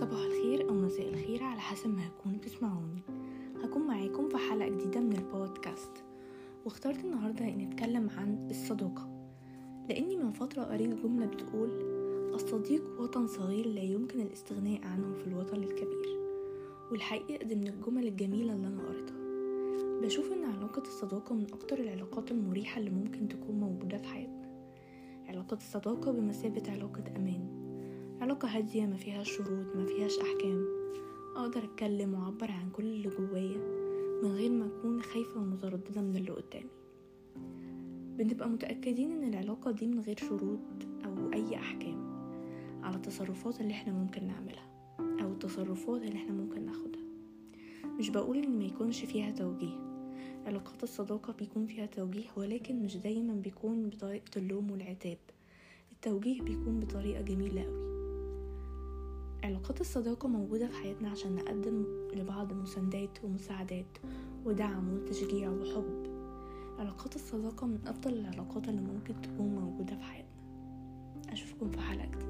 صباح الخير أو مساء الخير على حسب ما هكون بتسمعوني. هكون معاكم في حلقة جديدة من البودكاست. واخترت النهاردة إني أتكلم عن الصداقة. لأني من فترة قريت جملة بتقول الصديق وطن صغير لا يمكن الاستغناء عنه في الوطن الكبير. والحقيقة دي من الجمل الجميلة اللي أنا قريتها. بشوف إن علاقة الصداقة من أكتر العلاقات المريحة اللي ممكن تكون موجودة في حياتنا. علاقة الصداقة بمثابة علاقة أمان. علاقة هادية ما فيهاش شروط ما فيهاش أحكام. أقدر أتكلم وأعبر عن كل اللي جوايا من غير ما أكون خايفة ومترددة من اللي قدامي. بنبقى متأكدين إن العلاقة دي من غير شروط أو أي أحكام على التصرفات اللي إحنا ممكن نعملها أو التصرفات اللي إحنا ممكن ناخدها. مش بقول إن ما يكونش فيها توجيه. علاقات الصداقة بيكون فيها توجيه ولكن مش دايما بيكون بطريقة اللوم والعتاب. التوجيه بيكون بطريقة جميلة أوي. علاقات الصداقة موجودة في حياتنا عشان نقدم لبعض مساندات ومساعدات ودعم وتشجيع وحب. علاقات الصداقة من أفضل العلاقات اللي ممكن تكون موجودة في حياتنا. أشوفكم في حلقة جديدة.